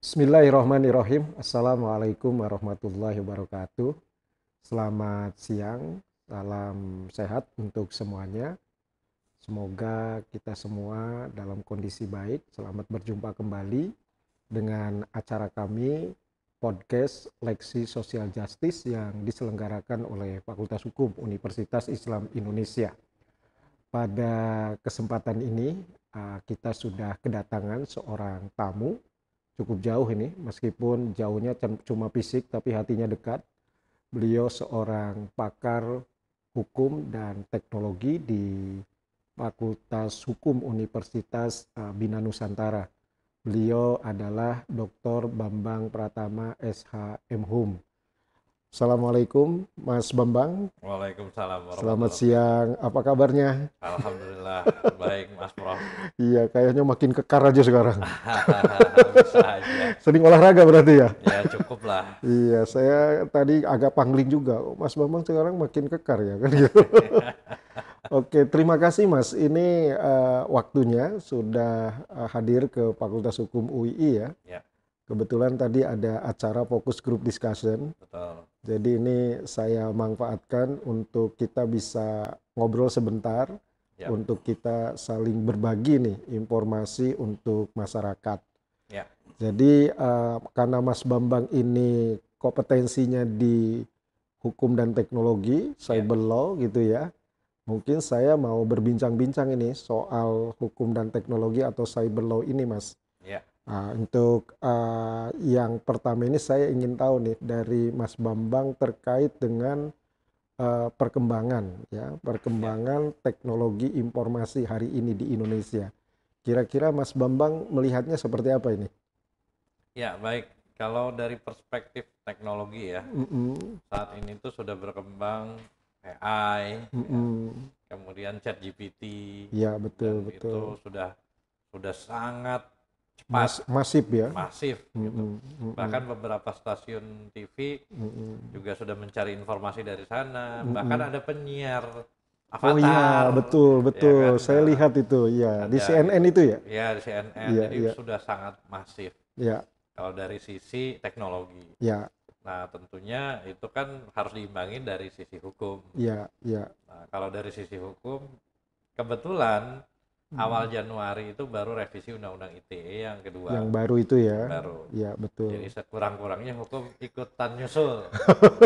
Bismillahirrahmanirrahim. Assalamualaikum warahmatullahi wabarakatuh. Selamat siang, salam sehat untuk semuanya. Semoga kita semua dalam kondisi baik. Selamat berjumpa kembali dengan acara kami podcast Leksi Social Justice yang diselenggarakan oleh Fakultas Hukum Universitas Islam Indonesia. Pada kesempatan ini uh, kita sudah kedatangan seorang tamu cukup jauh ini meskipun jauhnya cuma fisik tapi hatinya dekat. Beliau seorang pakar hukum dan teknologi di Fakultas Hukum Universitas uh, Bina Nusantara. Beliau adalah Dr. Bambang Pratama SH Hum. Assalamualaikum Mas Bambang. Waalaikumsalam. Selamat siang. Apa kabarnya? Alhamdulillah baik Mas Prof. iya, kayaknya makin kekar aja sekarang. Bisa aja. Sering olahraga berarti ya? Ya cukup lah. iya, saya tadi agak pangling juga. Oh, Mas Bambang sekarang makin kekar ya kan gitu. Oke, terima kasih Mas. Ini uh, waktunya sudah uh, hadir ke Fakultas Hukum UI ya. Ya. Kebetulan tadi ada acara fokus group discussion. Betul. Jadi ini saya manfaatkan untuk kita bisa ngobrol sebentar Ya. untuk kita saling berbagi nih informasi untuk masyarakat. Ya. Jadi uh, karena Mas Bambang ini kompetensinya di hukum dan teknologi, cyber law gitu ya. Mungkin saya mau berbincang-bincang ini soal hukum dan teknologi atau cyber law ini, Mas. Ya. Nah, untuk uh, yang pertama ini saya ingin tahu nih dari Mas Bambang terkait dengan uh, perkembangan ya, perkembangan teknologi informasi hari ini di Indonesia. Kira-kira Mas Bambang melihatnya seperti apa ini? Ya baik. Kalau dari perspektif teknologi ya, Mm-mm, saat ini tuh sudah berkembang AI, mm-mm. kemudian ChatGPT, Ya dan betul itu betul. sudah sudah sangat Mas, cepat, masif ya. masif. Gitu. Mm-mm, mm-mm, Bahkan beberapa stasiun TV mm-mm. juga sudah mencari informasi dari sana. Mm-mm. Bahkan ada penyiar Oh iya avatar. betul betul. kan? Saya Nah, lihat itu ya di ada- CNN itu ya. Ya di CNN, Iya, jadi iya. sudah sangat masif. Ya Kalau dari sisi teknologi. ya Nah tentunya itu kan harus diimbangi dari sisi hukum. ya ya. Nah kalau dari sisi hukum, kebetulan Hmm. awal Januari itu baru revisi Undang-Undang ITE yang kedua. Yang baru itu ya. baru. Ya betul. Jadi sekurang-kurangnya hukum ikutan nyusul.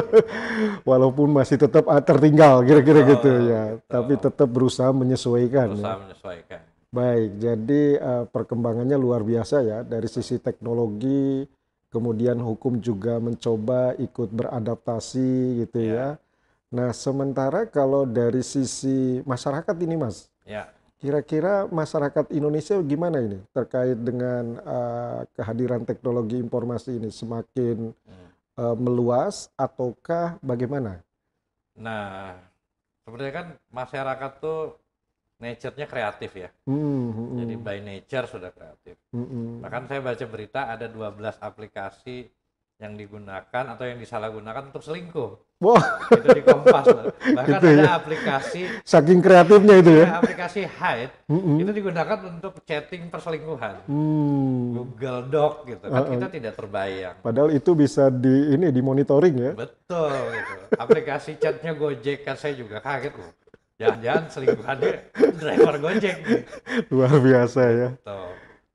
Walaupun masih tetap ah, tertinggal kira-kira Betul, gitu ya, betul. tapi tetap berusaha menyesuaikan ya. berusaha menyesuaikan. Baik, jadi eh, perkembangannya luar biasa ya dari sisi teknologi, kemudian hukum juga mencoba ikut beradaptasi gitu Ya. ya. Nah, sementara kalau dari sisi masyarakat ini Mas, Ya, kira-kira masyarakat Indonesia gimana ini terkait dengan eh, kehadiran teknologi informasi ini semakin Hmm. eh, meluas ataukah bagaimana? nah sebenarnya kan masyarakat tuh nature-nya kreatif ya. Hmm, hmm, Jadi by nature sudah kreatif. hmm, hmm. Bahkan saya baca berita ada 12 aplikasi yang digunakan atau yang disalahgunakan untuk selingkuh. Wah, Itu di Kompas. loh. Bahkan Gitu ada ya. aplikasi saking kreatifnya itu ya. ada aplikasi Hide Hmm, hmm. itu digunakan untuk chatting perselingkuhan. Hmm. Google Doc gitu kan Uh-uh. kita tidak terbayang. Padahal itu bisa di ini dimonitoring ya. Betul gitu. Aplikasi chatnya Gojek kan saya juga kaget loh. Jangan-jangan selingkuhannya driver Gojek nih. Luar biasa ya. Tuh.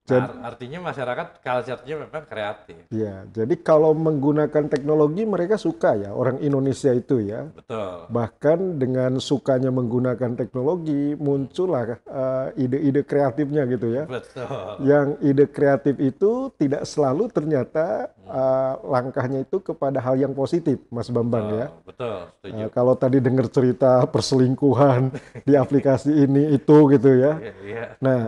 Jadi- Ar- artinya masyarakat culture-nya memang kreatif. Ya, jadi kalau menggunakan teknologi mereka suka ya orang Indonesia itu ya. Betul. Bahkan dengan sukanya menggunakan teknologi muncullah eh, ide-ide kreatifnya gitu ya. Betul. Yang ide kreatif itu tidak selalu ternyata eh, langkahnya itu kepada hal yang positif, Mas Bambang ya. Betul, setuju. Eh, kalau tadi dengar cerita perselingkuhan di aplikasi ini itu gitu ya. Iya, iya. Nah,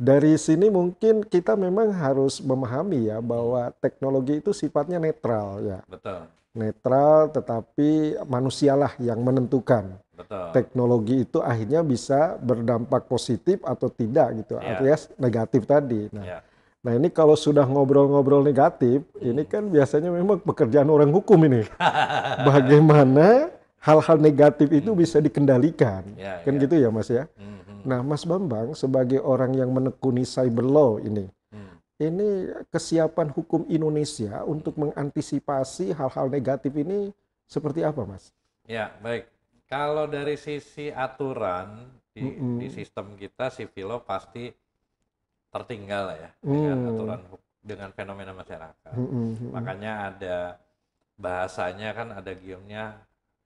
dari sini mungkin kita memang harus memahami ya bahwa teknologi itu sifatnya netral ya. Betul. Netral tetapi manusialah yang menentukan. Betul. Teknologi itu akhirnya bisa berdampak positif atau tidak gitu, Ya. alias negatif tadi. Nah, Ya. nah ini kalau sudah ngobrol-ngobrol negatif, ini kan biasanya memang pekerjaan orang hukum ini. Bagaimana hal-hal negatif itu bisa dikendalikan. Ya, Kan ya. gitu ya Mas ya? Mhm. Nah, Mas Bambang sebagai orang yang menekuni cyber law ini, Hmm. ini kesiapan hukum Indonesia untuk mengantisipasi hal-hal negatif ini seperti apa, Mas? Ya, baik. Kalau dari sisi aturan di, Mm-mm. di sistem kita, sivil law pasti tertinggal ya dengan Hmm. aturan dengan fenomena masyarakat. Mm-mm. Makanya ada bahasanya kan ada giumnya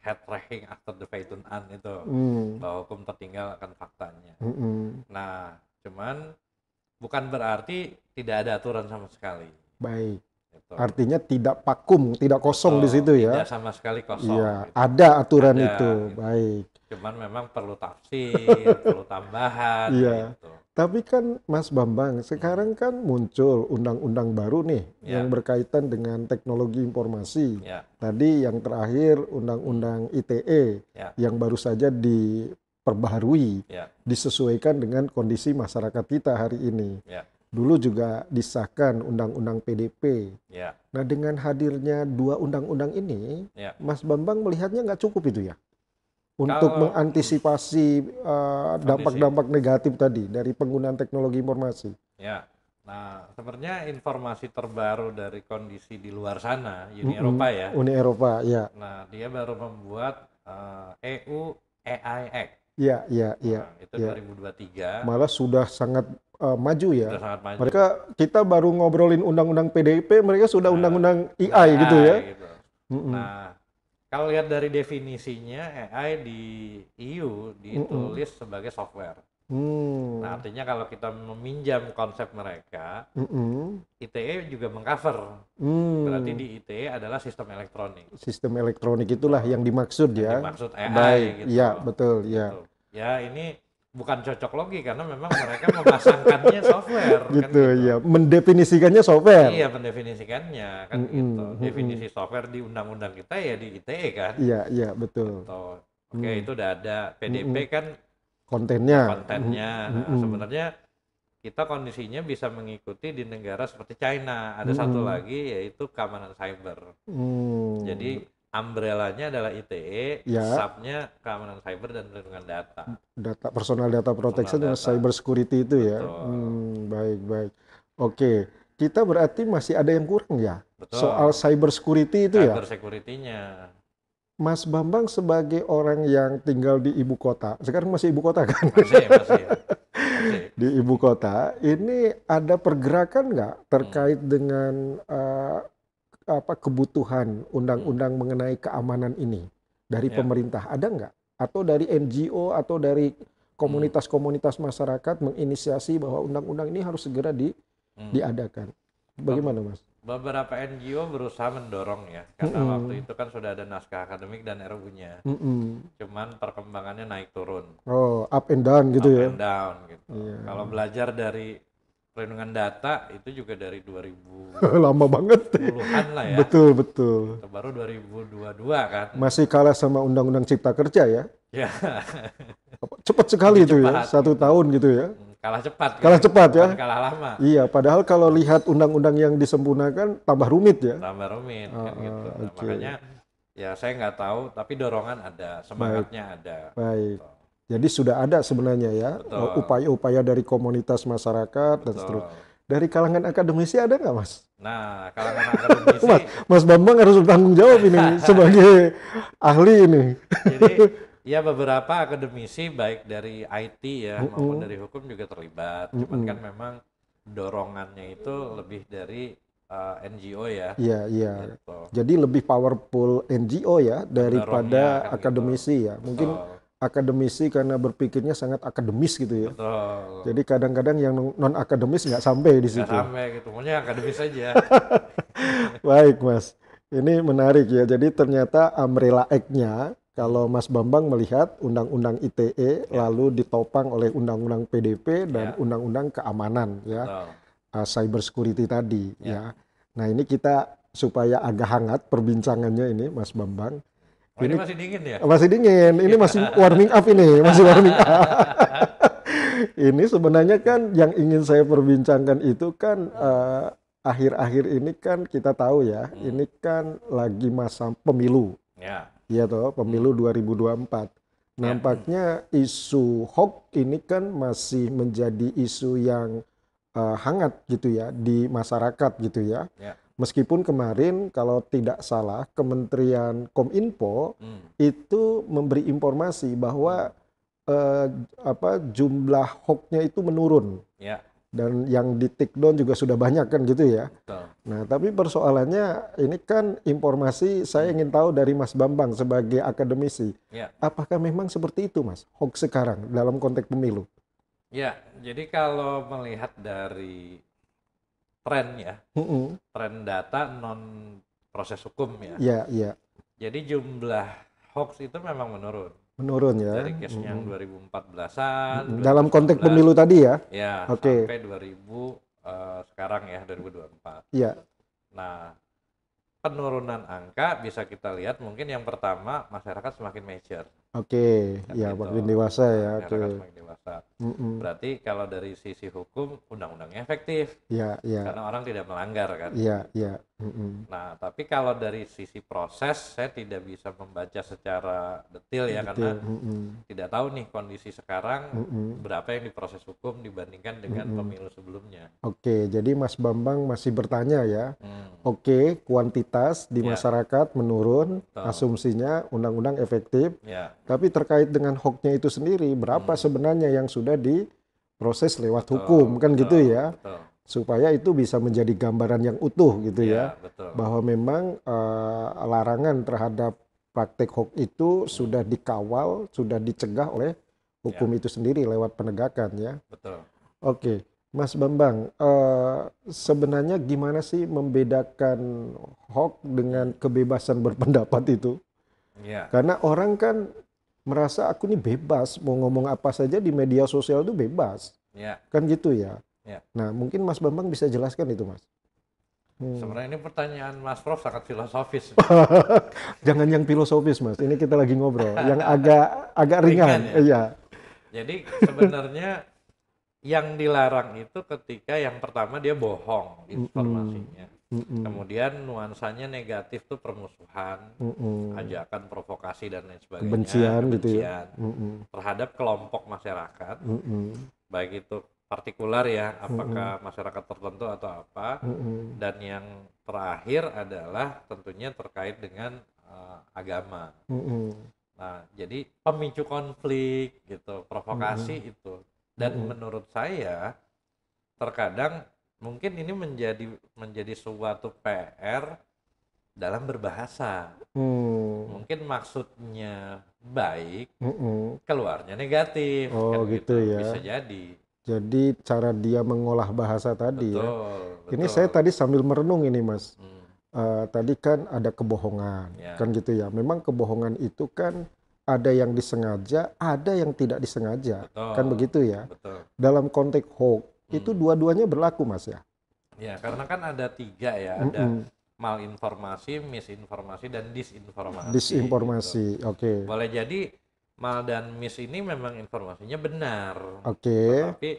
head tracking after the fact an itu Mm, bahwa hukum tertinggal akan faktanya. mm-mm. Nah, cuman bukan berarti tidak ada aturan sama sekali. Baik. Gitu. Artinya tidak vakum, tidak kosong di Betul, situ ya. Tidak sama sekali kosong. Iya, gitu. ada aturan Ada, itu. gitu. Baik. Cuman memang perlu tafsir, perlu tambahan. Iya. Gitu. Tapi kan Mas Bambang, sekarang kan muncul undang-undang baru nih Ya. yang berkaitan dengan teknologi informasi. Ya, Tadi yang terakhir undang-undang ITE Ya. yang baru saja diperbaharui, ya, disesuaikan dengan kondisi masyarakat kita hari ini. ya, Dulu juga disahkan undang-undang PDP. ya. Nah, dengan hadirnya dua undang-undang ini, Ya. Mas Bambang melihatnya nggak cukup itu ya? Untuk Kalau- mengantisipasi uh, dampak-dampak negatif tadi dari penggunaan teknologi informasi. Ya. Nah, sebenarnya informasi terbaru dari kondisi di luar sana, Uni Mm-mm. Eropa ya. Uni Eropa, ya, Nah, dia baru membuat eh, EU AI Act. ya, ya, ya. Nah, itu ya. 2023. Malah sudah sangat uh, maju Sudah ya. sangat maju. Mereka kita baru ngobrolin undang-undang PDP, mereka sudah Nah, undang-undang AI gitu ya. gitu. Mm-mm. Nah, kalau lihat dari definisinya AI di EU ditulis sebagai software. Hmm. Nah, artinya kalau kita meminjam konsep mereka, Mm-mm. ITE juga mengcover. Hmm. Berarti di ITE adalah sistem elektronik. sistem elektronik itulah yang dimaksud ya. Dimaksud AI Baik, gitu. ya betul ya. Gitu. Ya, ini bukan cocok logi karena memang mereka memasangkannya software kan Gitu ya, mendefinisikannya software. Iya, mendefinisikannya kan Mm-mm, gitu. mm-mm. Definisi software di undang-undang kita ya di ITE kan. Iya, iya betul. Gitu. Oke, Mm. itu udah ada. PDP kan Kontennya. kontennya. Nah, Mm-mm. sebenarnya kita kondisinya bisa mengikuti di negara seperti China. Ada satu Mm-mm. lagi yaitu keamanan cyber. Hmm. Jadi umbrella-nya adalah ITE, Ya. sub-nya keamanan cyber dan perlindungan data. data personal data protection dan cyber security itu ya. Betul. Hmm, baik, baik. Oke, kita berarti masih ada yang kurang ya Betul. soal cyber security itu ya. cyber security-nya. Mas Bambang sebagai orang yang tinggal di ibu kota, sekarang masih ibu kota kan? Masih, masih. masih. di ibu kota ini ada pergerakan nggak terkait Hmm. dengan eh, apa kebutuhan undang-undang mengenai keamanan ini dari Ya. pemerintah ada nggak atau dari NGO atau dari komunitas-komunitas masyarakat menginisiasi bahwa undang-undang ini harus segera di, Hmm. diadakan bagaimana mas? Beberapa NGO berusaha mendorong ya, karena Mm-mm. waktu itu kan sudah ada naskah akademik dan RUU-nya. Mm-mm. Cuman perkembangannya naik turun. Oh up and down gitu up ya? and down gitu. Iya. Kalau belajar dari perlindungan data itu juga dari 2010-an Lama banget. lah ya. Betul betul. Baru 2022 kan. Masih kalah sama undang-undang cipta kerja ya? Ya, Cepat sekali itu ya, satu tahun gitu ya? kalah cepat. Kalah kan? cepat ya? Kalah lama. Iya, padahal kalau lihat undang-undang yang disempurnakan tambah rumit ya. Tambah rumit kan Ah, gitu. Nah, oke. Makanya ya saya nggak tahu, tapi dorongan ada, semangatnya ada. Baik. Jadi sudah ada sebenarnya ya uh, upaya-upaya dari komunitas masyarakat dan Betul. seterusnya. Dari kalangan akademisi ada nggak mas? Nah, kalangan akademisi, Mas, Mas Bambang harus bertanggung jawab ini sebagai ahli ini. jadi ya beberapa akademisi baik dari IT ya Mm-mm. maupun dari hukum juga terlibat. Cuman Mm-mm. kan memang dorongannya itu lebih dari uh, NGO ya. Iya, iya. Gitu. Jadi lebih powerful NGO ya daripada kan gitu. akademisi ya. Mungkin Betul, akademisi karena berpikirnya sangat akademis gitu ya. betul. Jadi kadang-kadang yang non akademis nggak sampai di Nggak situ. sampai gitu, maunya akademis aja. Baik, Mas. Ini menarik ya. Jadi ternyata umbrella act-nya kalau Mas Bambang melihat undang-undang ITE lalu ditopang oleh undang-undang PDP dan Ya. undang-undang keamanan ya, uh, cyber security tadi Ya. ya. Nah, ini kita supaya agak hangat perbincangannya ini Mas Bambang. Oh, ini Ini- masih dingin ya? Masih dingin, ini masih warming up ini, masih warming up. ini sebenarnya kan yang ingin saya perbincangkan itu kan eh, akhir-akhir ini kan kita tahu ya, Hmm. ini kan lagi masa pemilu, Ya, ya toh, pemilu 2024. Nampaknya isu hoax ini kan masih menjadi isu yang eh, hangat gitu ya di masyarakat gitu ya. Ya. Meskipun kemarin kalau tidak salah Kementerian Kominfo Hmm. itu memberi informasi bahwa eh, apa jumlah hoaxnya itu menurun Ya, dan yang di take down juga sudah banyak kan gitu ya. betul. Nah, tapi persoalannya ini kan informasi saya ingin tahu dari Mas Bambang sebagai akademisi. Ya. Apakah memang seperti itu, Mas? Hoax sekarang dalam konteks pemilu? Ya, jadi kalau melihat dari tren ya, Mm-mm. tren data non proses hukum ya. Ya, ya, Jadi jumlah hoax itu memang menurun menurun ya. dari case yang Mm-mm. 2014-an. Mm-mm. Dalam konteks 2019, pemilu tadi ya? Ya, Oke. sampai 2000 eh, sekarang ya 2024. Iya. Nah, penurunan angka bisa kita lihat mungkin yang pertama masyarakat semakin mature. Oke, Kan ya gitu. makin dewasa ya. Oke. Masyarakat semakin dewasa. Berarti kalau dari sisi hukum undang-undangnya efektif Ya, ya, karena orang tidak melanggar kan. ya, ya. Mm-mm. Nah, tapi kalau dari sisi proses saya tidak bisa membaca secara detail ya karena Betul. Mm-mm. tidak tahu nih kondisi sekarang Mm-mm. berapa yang diproses hukum dibandingkan dengan Mm-mm. pemilu sebelumnya. Oke, jadi Mas Bambang masih bertanya ya. Hmm, Oke, kuantitas di Ya. masyarakat menurun, Betul. asumsinya undang-undang efektif. ya, Tapi terkait dengan hoaxnya itu sendiri, berapa Hmm. sebenarnya yang sudah diproses lewat betul, hukum kan gitu betul, ya, Betul. supaya itu bisa menjadi gambaran yang utuh gitu ya, betul. bahwa memang eh, larangan terhadap praktek hoax itu sudah dikawal, sudah dicegah oleh hukum Ya. itu sendiri lewat penegakan ya. Betul. Oke, Mas Bambang, eh, sebenarnya gimana sih membedakan hoax dengan kebebasan berpendapat itu? Ya, Karena orang kan merasa aku ini bebas, mau ngomong apa saja di media sosial itu bebas, ya. kan gitu ya. Ya. Nah, mungkin Mas Bambang bisa jelaskan itu, Mas. Hmm. Sebenarnya ini pertanyaan Mas Prof sangat filosofis. Jangan yang filosofis, Mas. Ini kita lagi ngobrol, yang agak agak ringan. Ringan ya? Iya. Jadi sebenarnya yang dilarang itu ketika yang pertama dia bohong informasinya. Mm-mm. Kemudian nuansanya negatif tuh permusuhan, Mm-mm. ajakan provokasi dan lain sebagainya. Kebencian gitu ya. kebencian Mm-mm. terhadap kelompok masyarakat, Mm-mm. baik itu partikular ya, apakah masyarakat tertentu atau apa. Mm-mm. Dan yang terakhir adalah tentunya terkait dengan eh, agama. Mm-mm. Nah, jadi pemicu konflik gitu, provokasi itu. Dan Mm-mm. menurut saya terkadang mungkin ini menjadi menjadi suatu PR dalam berbahasa. Mm. Mungkin maksudnya baik, Mm-mm. keluarnya negatif. Oh, kan gitu ya. Bisa jadi. Jadi cara dia mengolah bahasa tadi ya. Betul, Ini betul. saya tadi sambil merenung ini, Mas. Hmm, Eh, tadi kan ada kebohongan, Ya. kan gitu ya. Memang kebohongan itu kan ada yang disengaja, ada yang tidak disengaja, betul. kan begitu ya. Betul. Dalam konteks hoax itu dua-duanya berlaku, Mas ya. Ya, karena kan ada tiga ya, ada Mm-mm. malinformasi, misinformasi, dan disinformasi. gitu. Disinformasi, oke, Boleh jadi mal dan mis ini memang informasinya benar, oke, tapi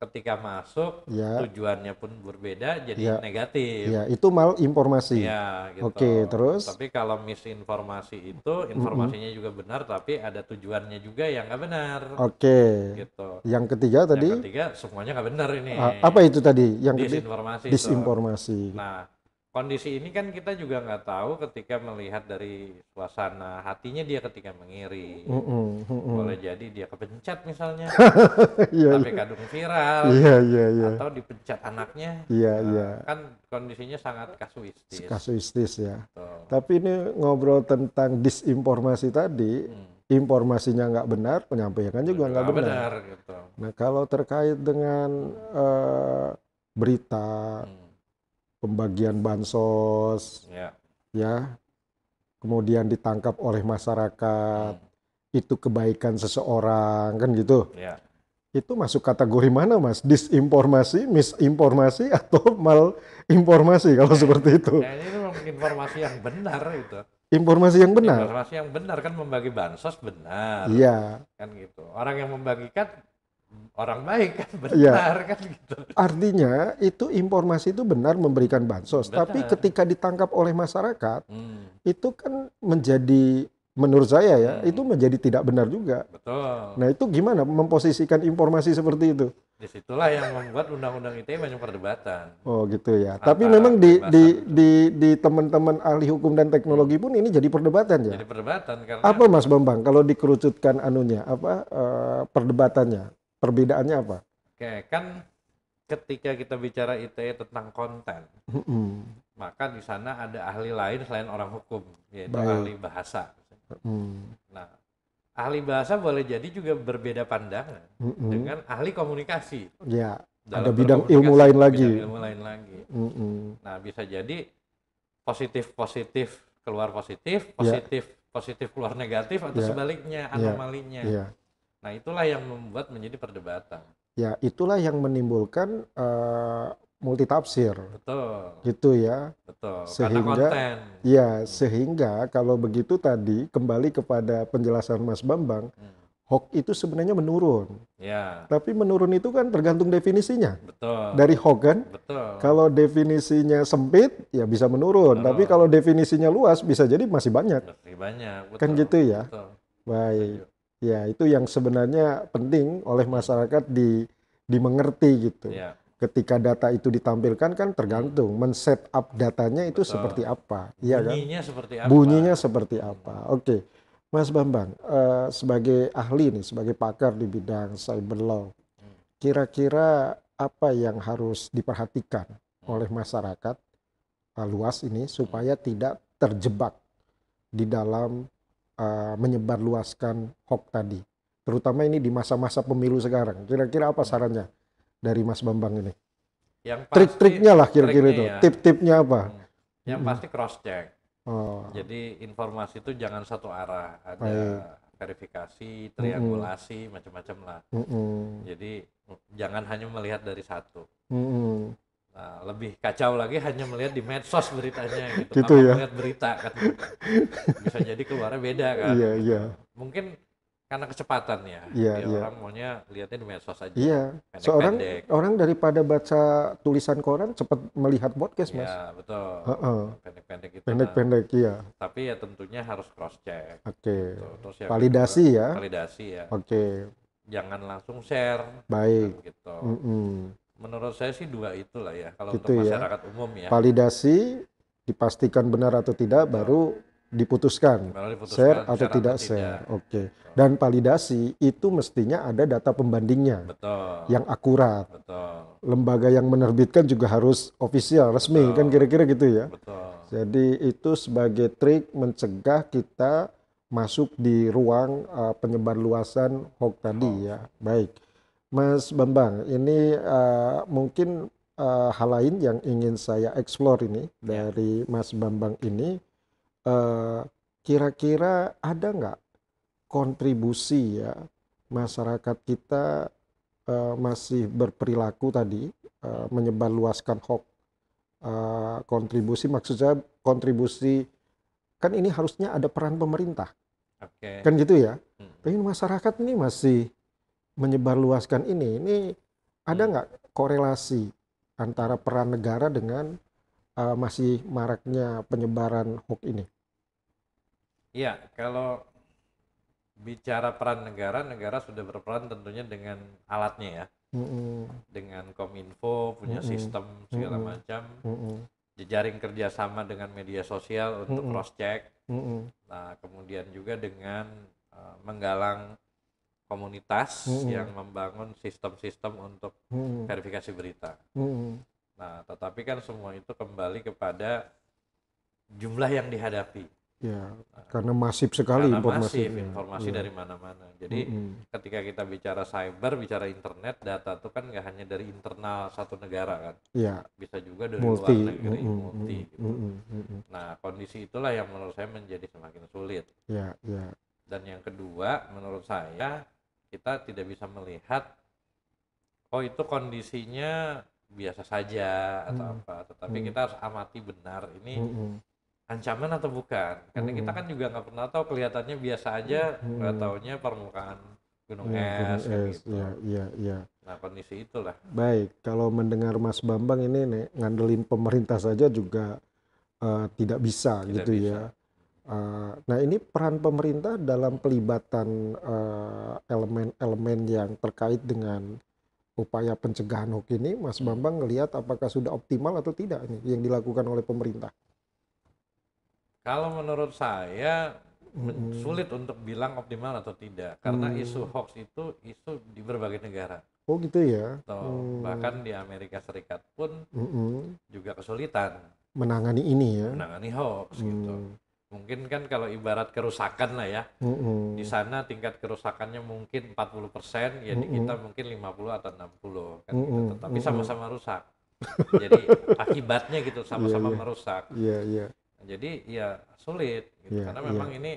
ketika masuk ya, tujuannya pun berbeda jadi Ya. negatif. ya itu mal informasi. Ya, gitu. Oke, terus? Tapi kalau misinformasi itu informasinya juga benar, tapi ada tujuannya juga yang nggak benar. Oke. Gitu. Yang ketiga tadi Yang ketiga semuanya nggak benar ini. apa itu tadi? Yang ketiga Disinformasi. itu. disinformasi. Nah, kondisi ini kan kita juga nggak tahu ketika melihat dari suasana hatinya dia ketika mengiri. Mm-mm, mm-mm. Boleh jadi dia kepencet misalnya, Iya, tapi kadung viral, iya, iya, iya, atau dipencet anaknya. iya, Nah, iya. Kan kondisinya sangat kasuistis. Kasuistis ya. Tuh. Tapi ini ngobrol tentang disinformasi tadi, Hmm. informasinya nggak benar, penyampaian juga nggak benar. gitu. Nah, kalau terkait dengan eh, berita Hmm. Pembagian bansos, Ya. ya, kemudian ditangkap oleh masyarakat, Hmm. itu kebaikan seseorang, kan gitu. Ya. Itu masuk kategori mana, Mas? Disinformasi, misinformasi, atau malinformasi kalau seperti itu? Kayaknya ini memang informasi yang benar itu. Informasi yang benar. Informasi yang benar kan membagi bansos benar. Iya. Kan gitu. Orang yang membagikan orang baik kan Iya. benar kan gitu. Artinya itu informasi itu benar memberikan bansos, tapi Benar. ketika ditangkap oleh masyarakat Hmm, itu kan menjadi menurut saya ya Hmm. itu menjadi tidak benar juga. betul. Nah itu gimana memposisikan informasi seperti itu? di situlah yang membuat undang-undang ITE banyak perdebatan. Oh gitu ya. Antara Tapi memang di di di di teman-teman ahli hukum dan teknologi pun ini jadi perdebatan ya. Jadi perdebatan karena Apa Mas Bambang kalau dikerucutkan anunya apa eh, perdebatannya? Perbedaannya apa? oke kan ketika kita bicara ITE tentang konten, Mm-mm. maka di sana ada ahli lain selain orang hukum, yaitu Baik. ahli bahasa. Mm. Nah, ahli bahasa boleh jadi juga berbeda pandangan Mm-mm. dengan ahli komunikasi. Ya, dalam ada bidang ilmu lain bidang lagi. ilmu lain lagi. Mm-mm. Nah, bisa jadi positif positif keluar positif, Ya. positif positif keluar negatif atau Ya. sebaliknya anomalinya. Iya. Nah, itulah yang membuat menjadi perdebatan. Ya, itulah yang menimbulkan eh, multitafsir Betul, gitu ya. betul. Sehingga- konten. Ya, sehingga kalau begitu tadi kembali kepada penjelasan Mas Bambang, Hmm. hoax itu sebenarnya menurun. Ya, Tapi menurun itu kan tergantung definisinya. betul. Dari hoax kan, betul. kalau definisinya sempit ya bisa menurun, Menurun. tapi kalau definisinya luas bisa jadi masih banyak. Lebih banyak, betul. Kan gitu ya? Betul. Baik. Ya, itu yang sebenarnya penting oleh masyarakat di dimengerti gitu. Ya, Ketika data itu ditampilkan kan tergantung men-set up datanya itu Betul. seperti apa. Iya kan? bunyinya seperti apa? Bunyinya seperti apa? Oke, Mas Bambang, eh, sebagai ahli nih, sebagai pakar di bidang cyber law, kira-kira apa yang harus diperhatikan oleh masyarakat eh, luas ini supaya tidak terjebak di dalam eh, menyebarluaskan hoax tadi, terutama ini di masa-masa pemilu sekarang. Kira-kira apa sarannya dari Mas Bambang ini? Yang pasti, Trik-triknya lah kira-kira itu, ya. tip-tipnya apa? Hmm. Yang pasti cross check. Oh, Jadi informasi itu jangan satu arah, ada Baik. verifikasi, triangulasi, macam-macam lah. mm-mm, Jadi jangan hanya melihat dari satu. mm-mm. Nah, lebih kacau lagi hanya melihat di medsos beritanya gitu. Gitu tanpa ya. melihat berita kan. Bisa jadi keluarnya beda kan. Iya, iya. Mungkin karena kecepatan ya. Iya, iya. orang maunya lihatnya di medsos aja. Iya, seorang Pendek-pendek. orang daripada baca tulisan koran cepat melihat podcast, Mas. Iya, betul. Heeh. Pendek-pendek itu. Pendek-pendek, iya. Tapi ya tentunya harus cross check. Oke. Terus yang Validasi kedua, ya. Validasi ya. Oke, Jangan langsung share baik. kan gitu. Mm-mm. Menurut saya sih dua itulah ya kalau Gitu untuk ya. masyarakat umum ya. Validasi dipastikan benar atau tidak baru diputuskan Baru diputuskan share atau tidak share. Oke. Dan validasi itu mestinya ada data pembandingnya Betul. yang akurat. Betul. Lembaga yang menerbitkan juga harus ofisial, resmi Betul. kan kira-kira gitu ya. Betul. Jadi itu sebagai trik mencegah kita masuk di ruang uh, penyebarluasan hoax tadi ya. Baik, Mas Bambang, ini uh, mungkin uh, hal lain yang ingin saya explore ini Ya. dari Mas Bambang ini, uh, kira-kira ada nggak kontribusi ya masyarakat kita uh, masih berperilaku tadi uh, menyebarluaskan hoax uh, kontribusi maksud saya kontribusi kan ini harusnya ada peran pemerintah Oke. kan gitu ya Hmm. tapi masyarakat ini masih menyebarluaskan ini ini ada Hmm. nggak korelasi antara peran negara dengan uh, masih maraknya penyebaran hoax ini Iya, kalau bicara peran negara, negara sudah berperan tentunya dengan alatnya ya, Mm-mm, dengan kominfo punya Mm-mm. sistem segala Mm-mm. macam, mm-mm, jejaring kerjasama dengan media sosial untuk Mm-mm. cross check. mm-mm, Nah, kemudian juga dengan uh, menggalang komunitas Mm-mm. yang membangun sistem-sistem untuk mm-mm, verifikasi berita. mm-mm. Nah, tetapi kan semua itu kembali kepada jumlah yang dihadapi. ya karena masif sekali Karena informasi masif informasi dari mana-mana. Jadi Mm-mm, ketika kita bicara cyber, bicara internet, data itu kan nggak hanya dari internal satu negara kan, ya bisa juga dari multi luar negeri, Mm-mm, multi. gitu. mm-mm. Nah, kondisi itulah yang menurut saya menjadi semakin sulit. ya ya Dan yang kedua, menurut saya kita tidak bisa melihat, oh itu kondisinya biasa saja atau Hmm. apa, tetapi Hmm. kita harus amati benar ini Mm-mm. ancaman atau bukan karena kita Mm-mm. kan juga nggak pernah tahu kelihatannya biasa aja nggak Mm-mm. taunya permukaan gunung Ya, gunung es, kan es, gitu. ya, ya, ya. nah kondisi itulah Baik, kalau mendengar Mas Bambang ini nih, ngandelin pemerintah saja juga eh, tidak bisa Tidak gitu bisa. ya. Eh, nah ini peran pemerintah dalam pelibatan eh, elemen-elemen yang terkait dengan upaya pencegahan hoax ini, Mas Bambang ngelihat apakah sudah optimal atau tidak ini yang dilakukan oleh pemerintah? Kalau menurut saya Mm-mm. sulit untuk bilang optimal atau tidak karena Hmm. isu hoax itu isu di berbagai negara. Oh gitu ya. Tuh, Hmm. bahkan di Amerika Serikat pun Mm-mm. juga kesulitan Menangani ini ya. menangani hoax gitu. Hmm. Mungkin kan kalau ibarat kerusakan lah ya, Mm-mm. di sana tingkat kerusakannya mungkin 40%, ya di Mm-mm. kita mungkin 50 atau 60 kan gitu. Mm-mm. Tetapi Mm-mm. sama-sama rusak. Jadi akibatnya gitu sama-sama Iya, iya. merusak. Iya iya. Jadi ya sulit gitu. Iya, karena iya. memang ini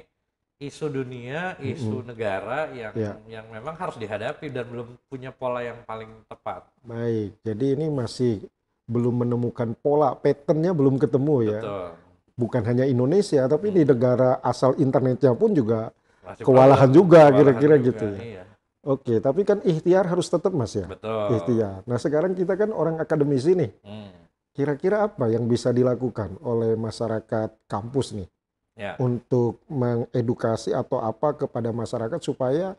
isu dunia, isu negara yang Iya. yang memang harus dihadapi dan belum punya pola yang paling tepat. Baik. Jadi ini masih belum menemukan pola, patternnya belum ketemu ya. Bukan hanya Indonesia, tapi di negara asal internetnya pun juga Masih Kewalahan juga kira-kira gitu ya. Iya. Oke, tapi kan ikhtiar harus tetap Mas ya. Betul. Ikhtiar. Nah, sekarang kita kan orang akademisi nih. Hmm. Kira-kira apa yang bisa dilakukan oleh masyarakat kampus nih Ya. untuk mengedukasi atau apa kepada masyarakat supaya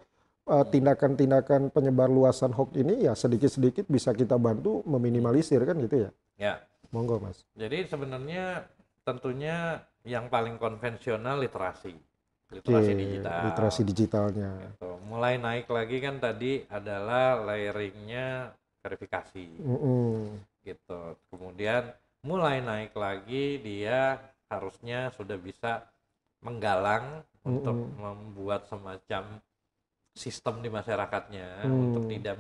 uh, tindakan-tindakan penyebar luasan hoax ini ya sedikit-sedikit bisa kita bantu meminimalisir kan gitu ya. Ya. Monggo Mas. Jadi sebenarnya tentunya yang paling konvensional literasi. Literasi digital. literasi digitalnya. Gitu. Mulai naik lagi kan tadi adalah layeringnya verifikasi Mm-mm. gitu. Kemudian mulai naik lagi dia harusnya sudah bisa menggalang untuk Mm-mm. membuat semacam sistem di masyarakatnya Hmm. untuk tidak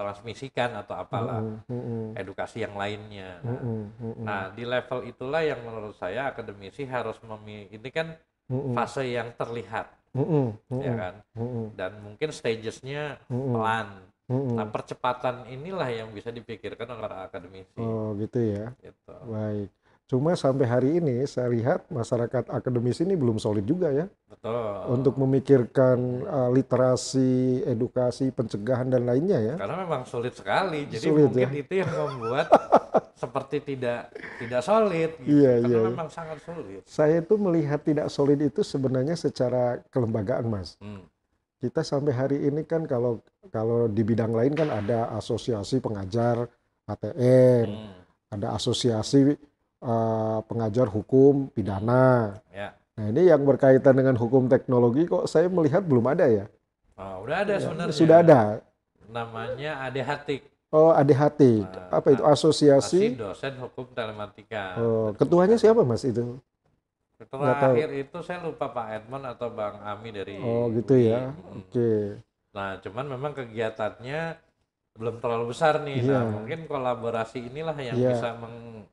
mentransmisikan atau apalah Mm-mm. Mm-mm. edukasi yang lainnya. Nah, Mm-mm. Mm-mm. Nah, di level itulah yang menurut saya akademisi harus memi ini kan Mm-mm. fase yang terlihat, Mm-mm. ya Mm-mm. kan? Mm-mm. Dan mungkin stagesnya Mm-mm. pelan. Mm-mm. Nah, percepatan inilah yang bisa dipikirkan oleh para akademisi. Oh gitu ya. Gitu. Baik. Cuma sampai hari ini saya lihat masyarakat akademis ini belum solid juga ya Betul. untuk memikirkan uh, literasi, edukasi, pencegahan dan lainnya ya. Karena memang sulit sekali. Jadi Sulit, mungkin ya. itu yang membuat seperti tidak tidak solid gitu. Iya, Karena iya. memang sangat sulit. Saya itu melihat tidak solid itu sebenarnya secara kelembagaan, Mas. Hmm. Kita sampai hari ini kan kalau kalau di bidang lain kan ada asosiasi pengajar ATN, Hmm. ada asosiasi uh, pengajar hukum pidana. Ya. Nah, ini yang berkaitan dengan hukum teknologi kok saya melihat belum ada ya. Oh, udah ada Ya, sebenarnya. Sudah ada. Namanya ADHTIK. Oh, ADHT. Nah, Apa itu asosiasi? dosen hukum telematika. Oh, ketuanya siapa, Mas itu? tahu. Terakhir itu saya lupa Pak Edmond atau Bang Ami dari Oh, gitu UI. ya. Hmm. Oke. Nah, cuman memang kegiatannya belum terlalu besar nih. Iya. Nah, mungkin kolaborasi inilah yang Iya. bisa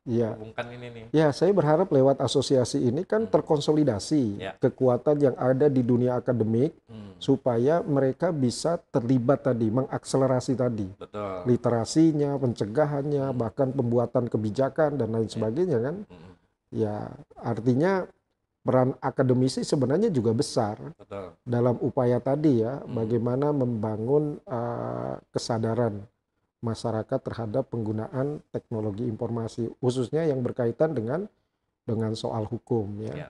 Iya. menghubungkan ini nih. Ya, saya berharap lewat asosiasi ini kan terkonsolidasi Ya. kekuatan yang ada di dunia akademik Hmm, supaya mereka bisa terlibat tadi, mengakselerasi tadi betul. literasinya, pencegahannya, bahkan pembuatan kebijakan dan lain sebagainya kan. Hmm, Ya, artinya peran akademisi sebenarnya juga besar betul. dalam upaya tadi ya, Hmm. bagaimana membangun uh, kesadaran masyarakat terhadap penggunaan teknologi informasi, khususnya yang berkaitan dengan dengan soal hukum ya. Ya.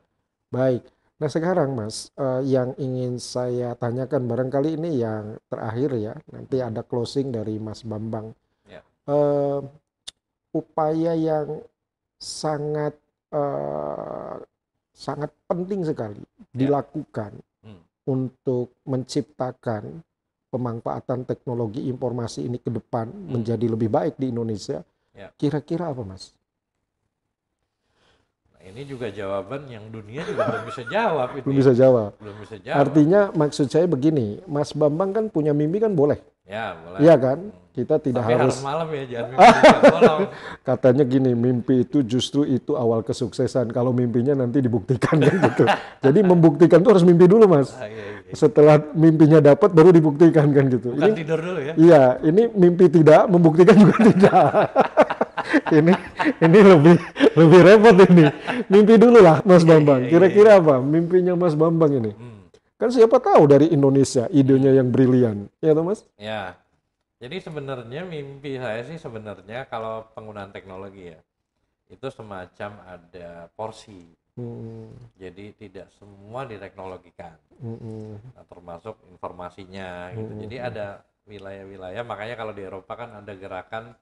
Baik. Nah sekarang Mas, uh, yang ingin saya tanyakan barangkali ini yang terakhir ya, nanti ada closing dari Mas Bambang. Ya. Uh, upaya yang sangat uh, sangat penting sekali dilakukan Hmm. untuk menciptakan pemanfaatan teknologi informasi ini ke depan menjadi lebih baik di Indonesia. Ya. Kira-kira apa, Mas? Ini juga jawaban yang dunia juga belum bisa jawab ini. Belum bisa jawab. Belum bisa jawab. Artinya maksud saya begini, Mas Bambang kan punya mimpi kan boleh, ya, boleh. iya kan? Kita tidak Tapi harus harus malam ya, jangan mimpi katanya gini, mimpi itu justru itu awal kesuksesan. Kalau mimpinya nanti dibuktikan kan gitu. Jadi membuktikan itu harus mimpi dulu, Mas. Ah, iya, iya. Setelah mimpinya dapat baru dibuktikan kan gitu. Bukan Ini tidur dulu ya. Iya, ini mimpi tidak, membuktikan juga tidak. Ini ini lebih lebih repot ini. Mimpi dulu lah, Mas Bambang. iya, iya, Kira-kira apa mimpinya Mas Bambang ini? Hmm. Kan siapa tahu dari Indonesia idenya yang brilian, ya toh Mas? Ya, jadi sebenarnya mimpi saya sih sebenarnya kalau penggunaan teknologi ya, itu semacam ada porsi. Hmm, Jadi tidak semua diteknologikan, hmm, hmm, nah, termasuk informasinya gitu. Hmm. Jadi ada wilayah-wilayah makanya kalau di Eropa kan ada gerakan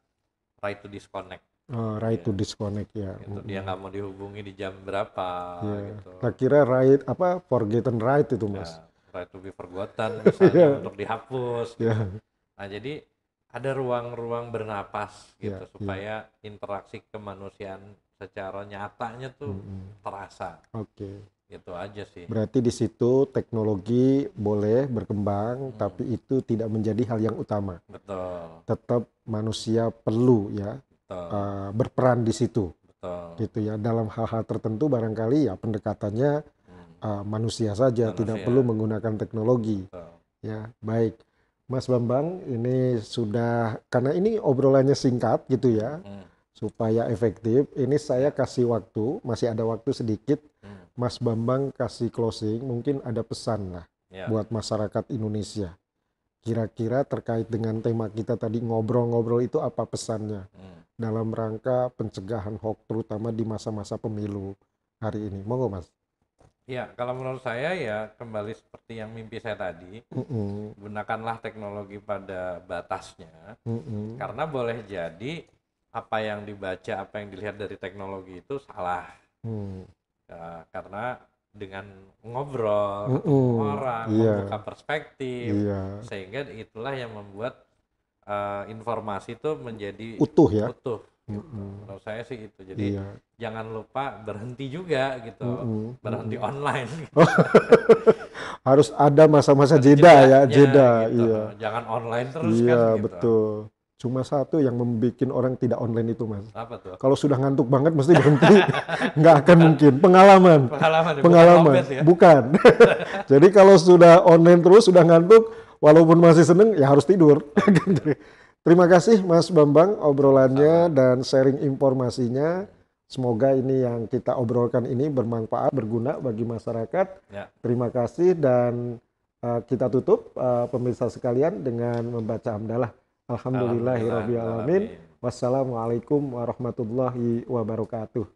right to disconnect Oh, right to Iya. disconnect ya. gitu dia nggak mau dihubungi di jam berapa Iya. gitu Tak kira right apa forgotten right itu mas. Ya, right to be forgotten misalnya Iya. untuk dihapus Ya. nah jadi ada ruang-ruang bernapas gitu Iya, iya. supaya interaksi kemanusiaan secara nyatanya tuh Mm-mm. terasa Oke. Gitu aja sih Berarti di situ teknologi boleh berkembang, Hmm. tapi itu tidak menjadi hal yang utama. betul Tetap manusia perlu ya betul uh, berperan di situ, betul gitu ya. Dalam hal-hal tertentu barangkali ya pendekatannya Hmm, uh, manusia saja, tidak Manusia. perlu menggunakan teknologi. betul. Ya, baik. Mas Bambang, ini sudah karena ini obrolannya singkat gitu ya, Hmm, supaya efektif. Ini saya kasih waktu, masih ada waktu sedikit. Hmm, Mas Bambang kasih closing, mungkin ada pesan lah ya. buat masyarakat Indonesia. Kira-kira terkait dengan tema kita tadi ngobrol-ngobrol itu apa pesannya Hmm. dalam rangka pencegahan hoax terutama di masa-masa pemilu hari ini? Monggo Mas. Ya, kalau menurut saya ya kembali seperti yang mimpi saya tadi, Mm-mm, gunakanlah teknologi pada batasnya, mm-mm. karena boleh jadi apa yang dibaca, apa yang dilihat dari teknologi itu salah, Hmm, Ya, karena dengan ngobrol, Mm-mm, ketemu orang, iya. membuka perspektif, Iya, sehingga itulah yang membuat eh, informasi itu menjadi utuh ya. utuh. Mm-mm, Menurut saya sih itu. Jadi Iya. jangan lupa berhenti juga gitu, Mm-mm, berhenti mm-mm. online. Harus ada masa-masa jeda ya, jedanya jeda. gitu. Iya. Jangan online terus Iya, kan gitu. betul. Cuma satu yang membuat orang tidak online itu, Mas. Apa tuh? Kalau sudah ngantuk banget mesti berhenti. Nggak akan mungkin. Pengalaman. Pengalaman, ya, bukan Pengalaman. lobet ya. Bukan. Jadi kalau sudah online terus, sudah ngantuk, walaupun masih seneng, ya harus tidur. Terima kasih Mas Bambang obrolannya dan sharing informasinya. Semoga ini yang kita obrolkan ini bermanfaat, berguna bagi masyarakat. Ya. Terima kasih dan uh, kita tutup uh, pemirsa sekalian dengan membaca hamdalah. Alhamdulillahirobbilalamin. Alhamdulillah. Wassalamualaikum warahmatullahi wabarakatuh.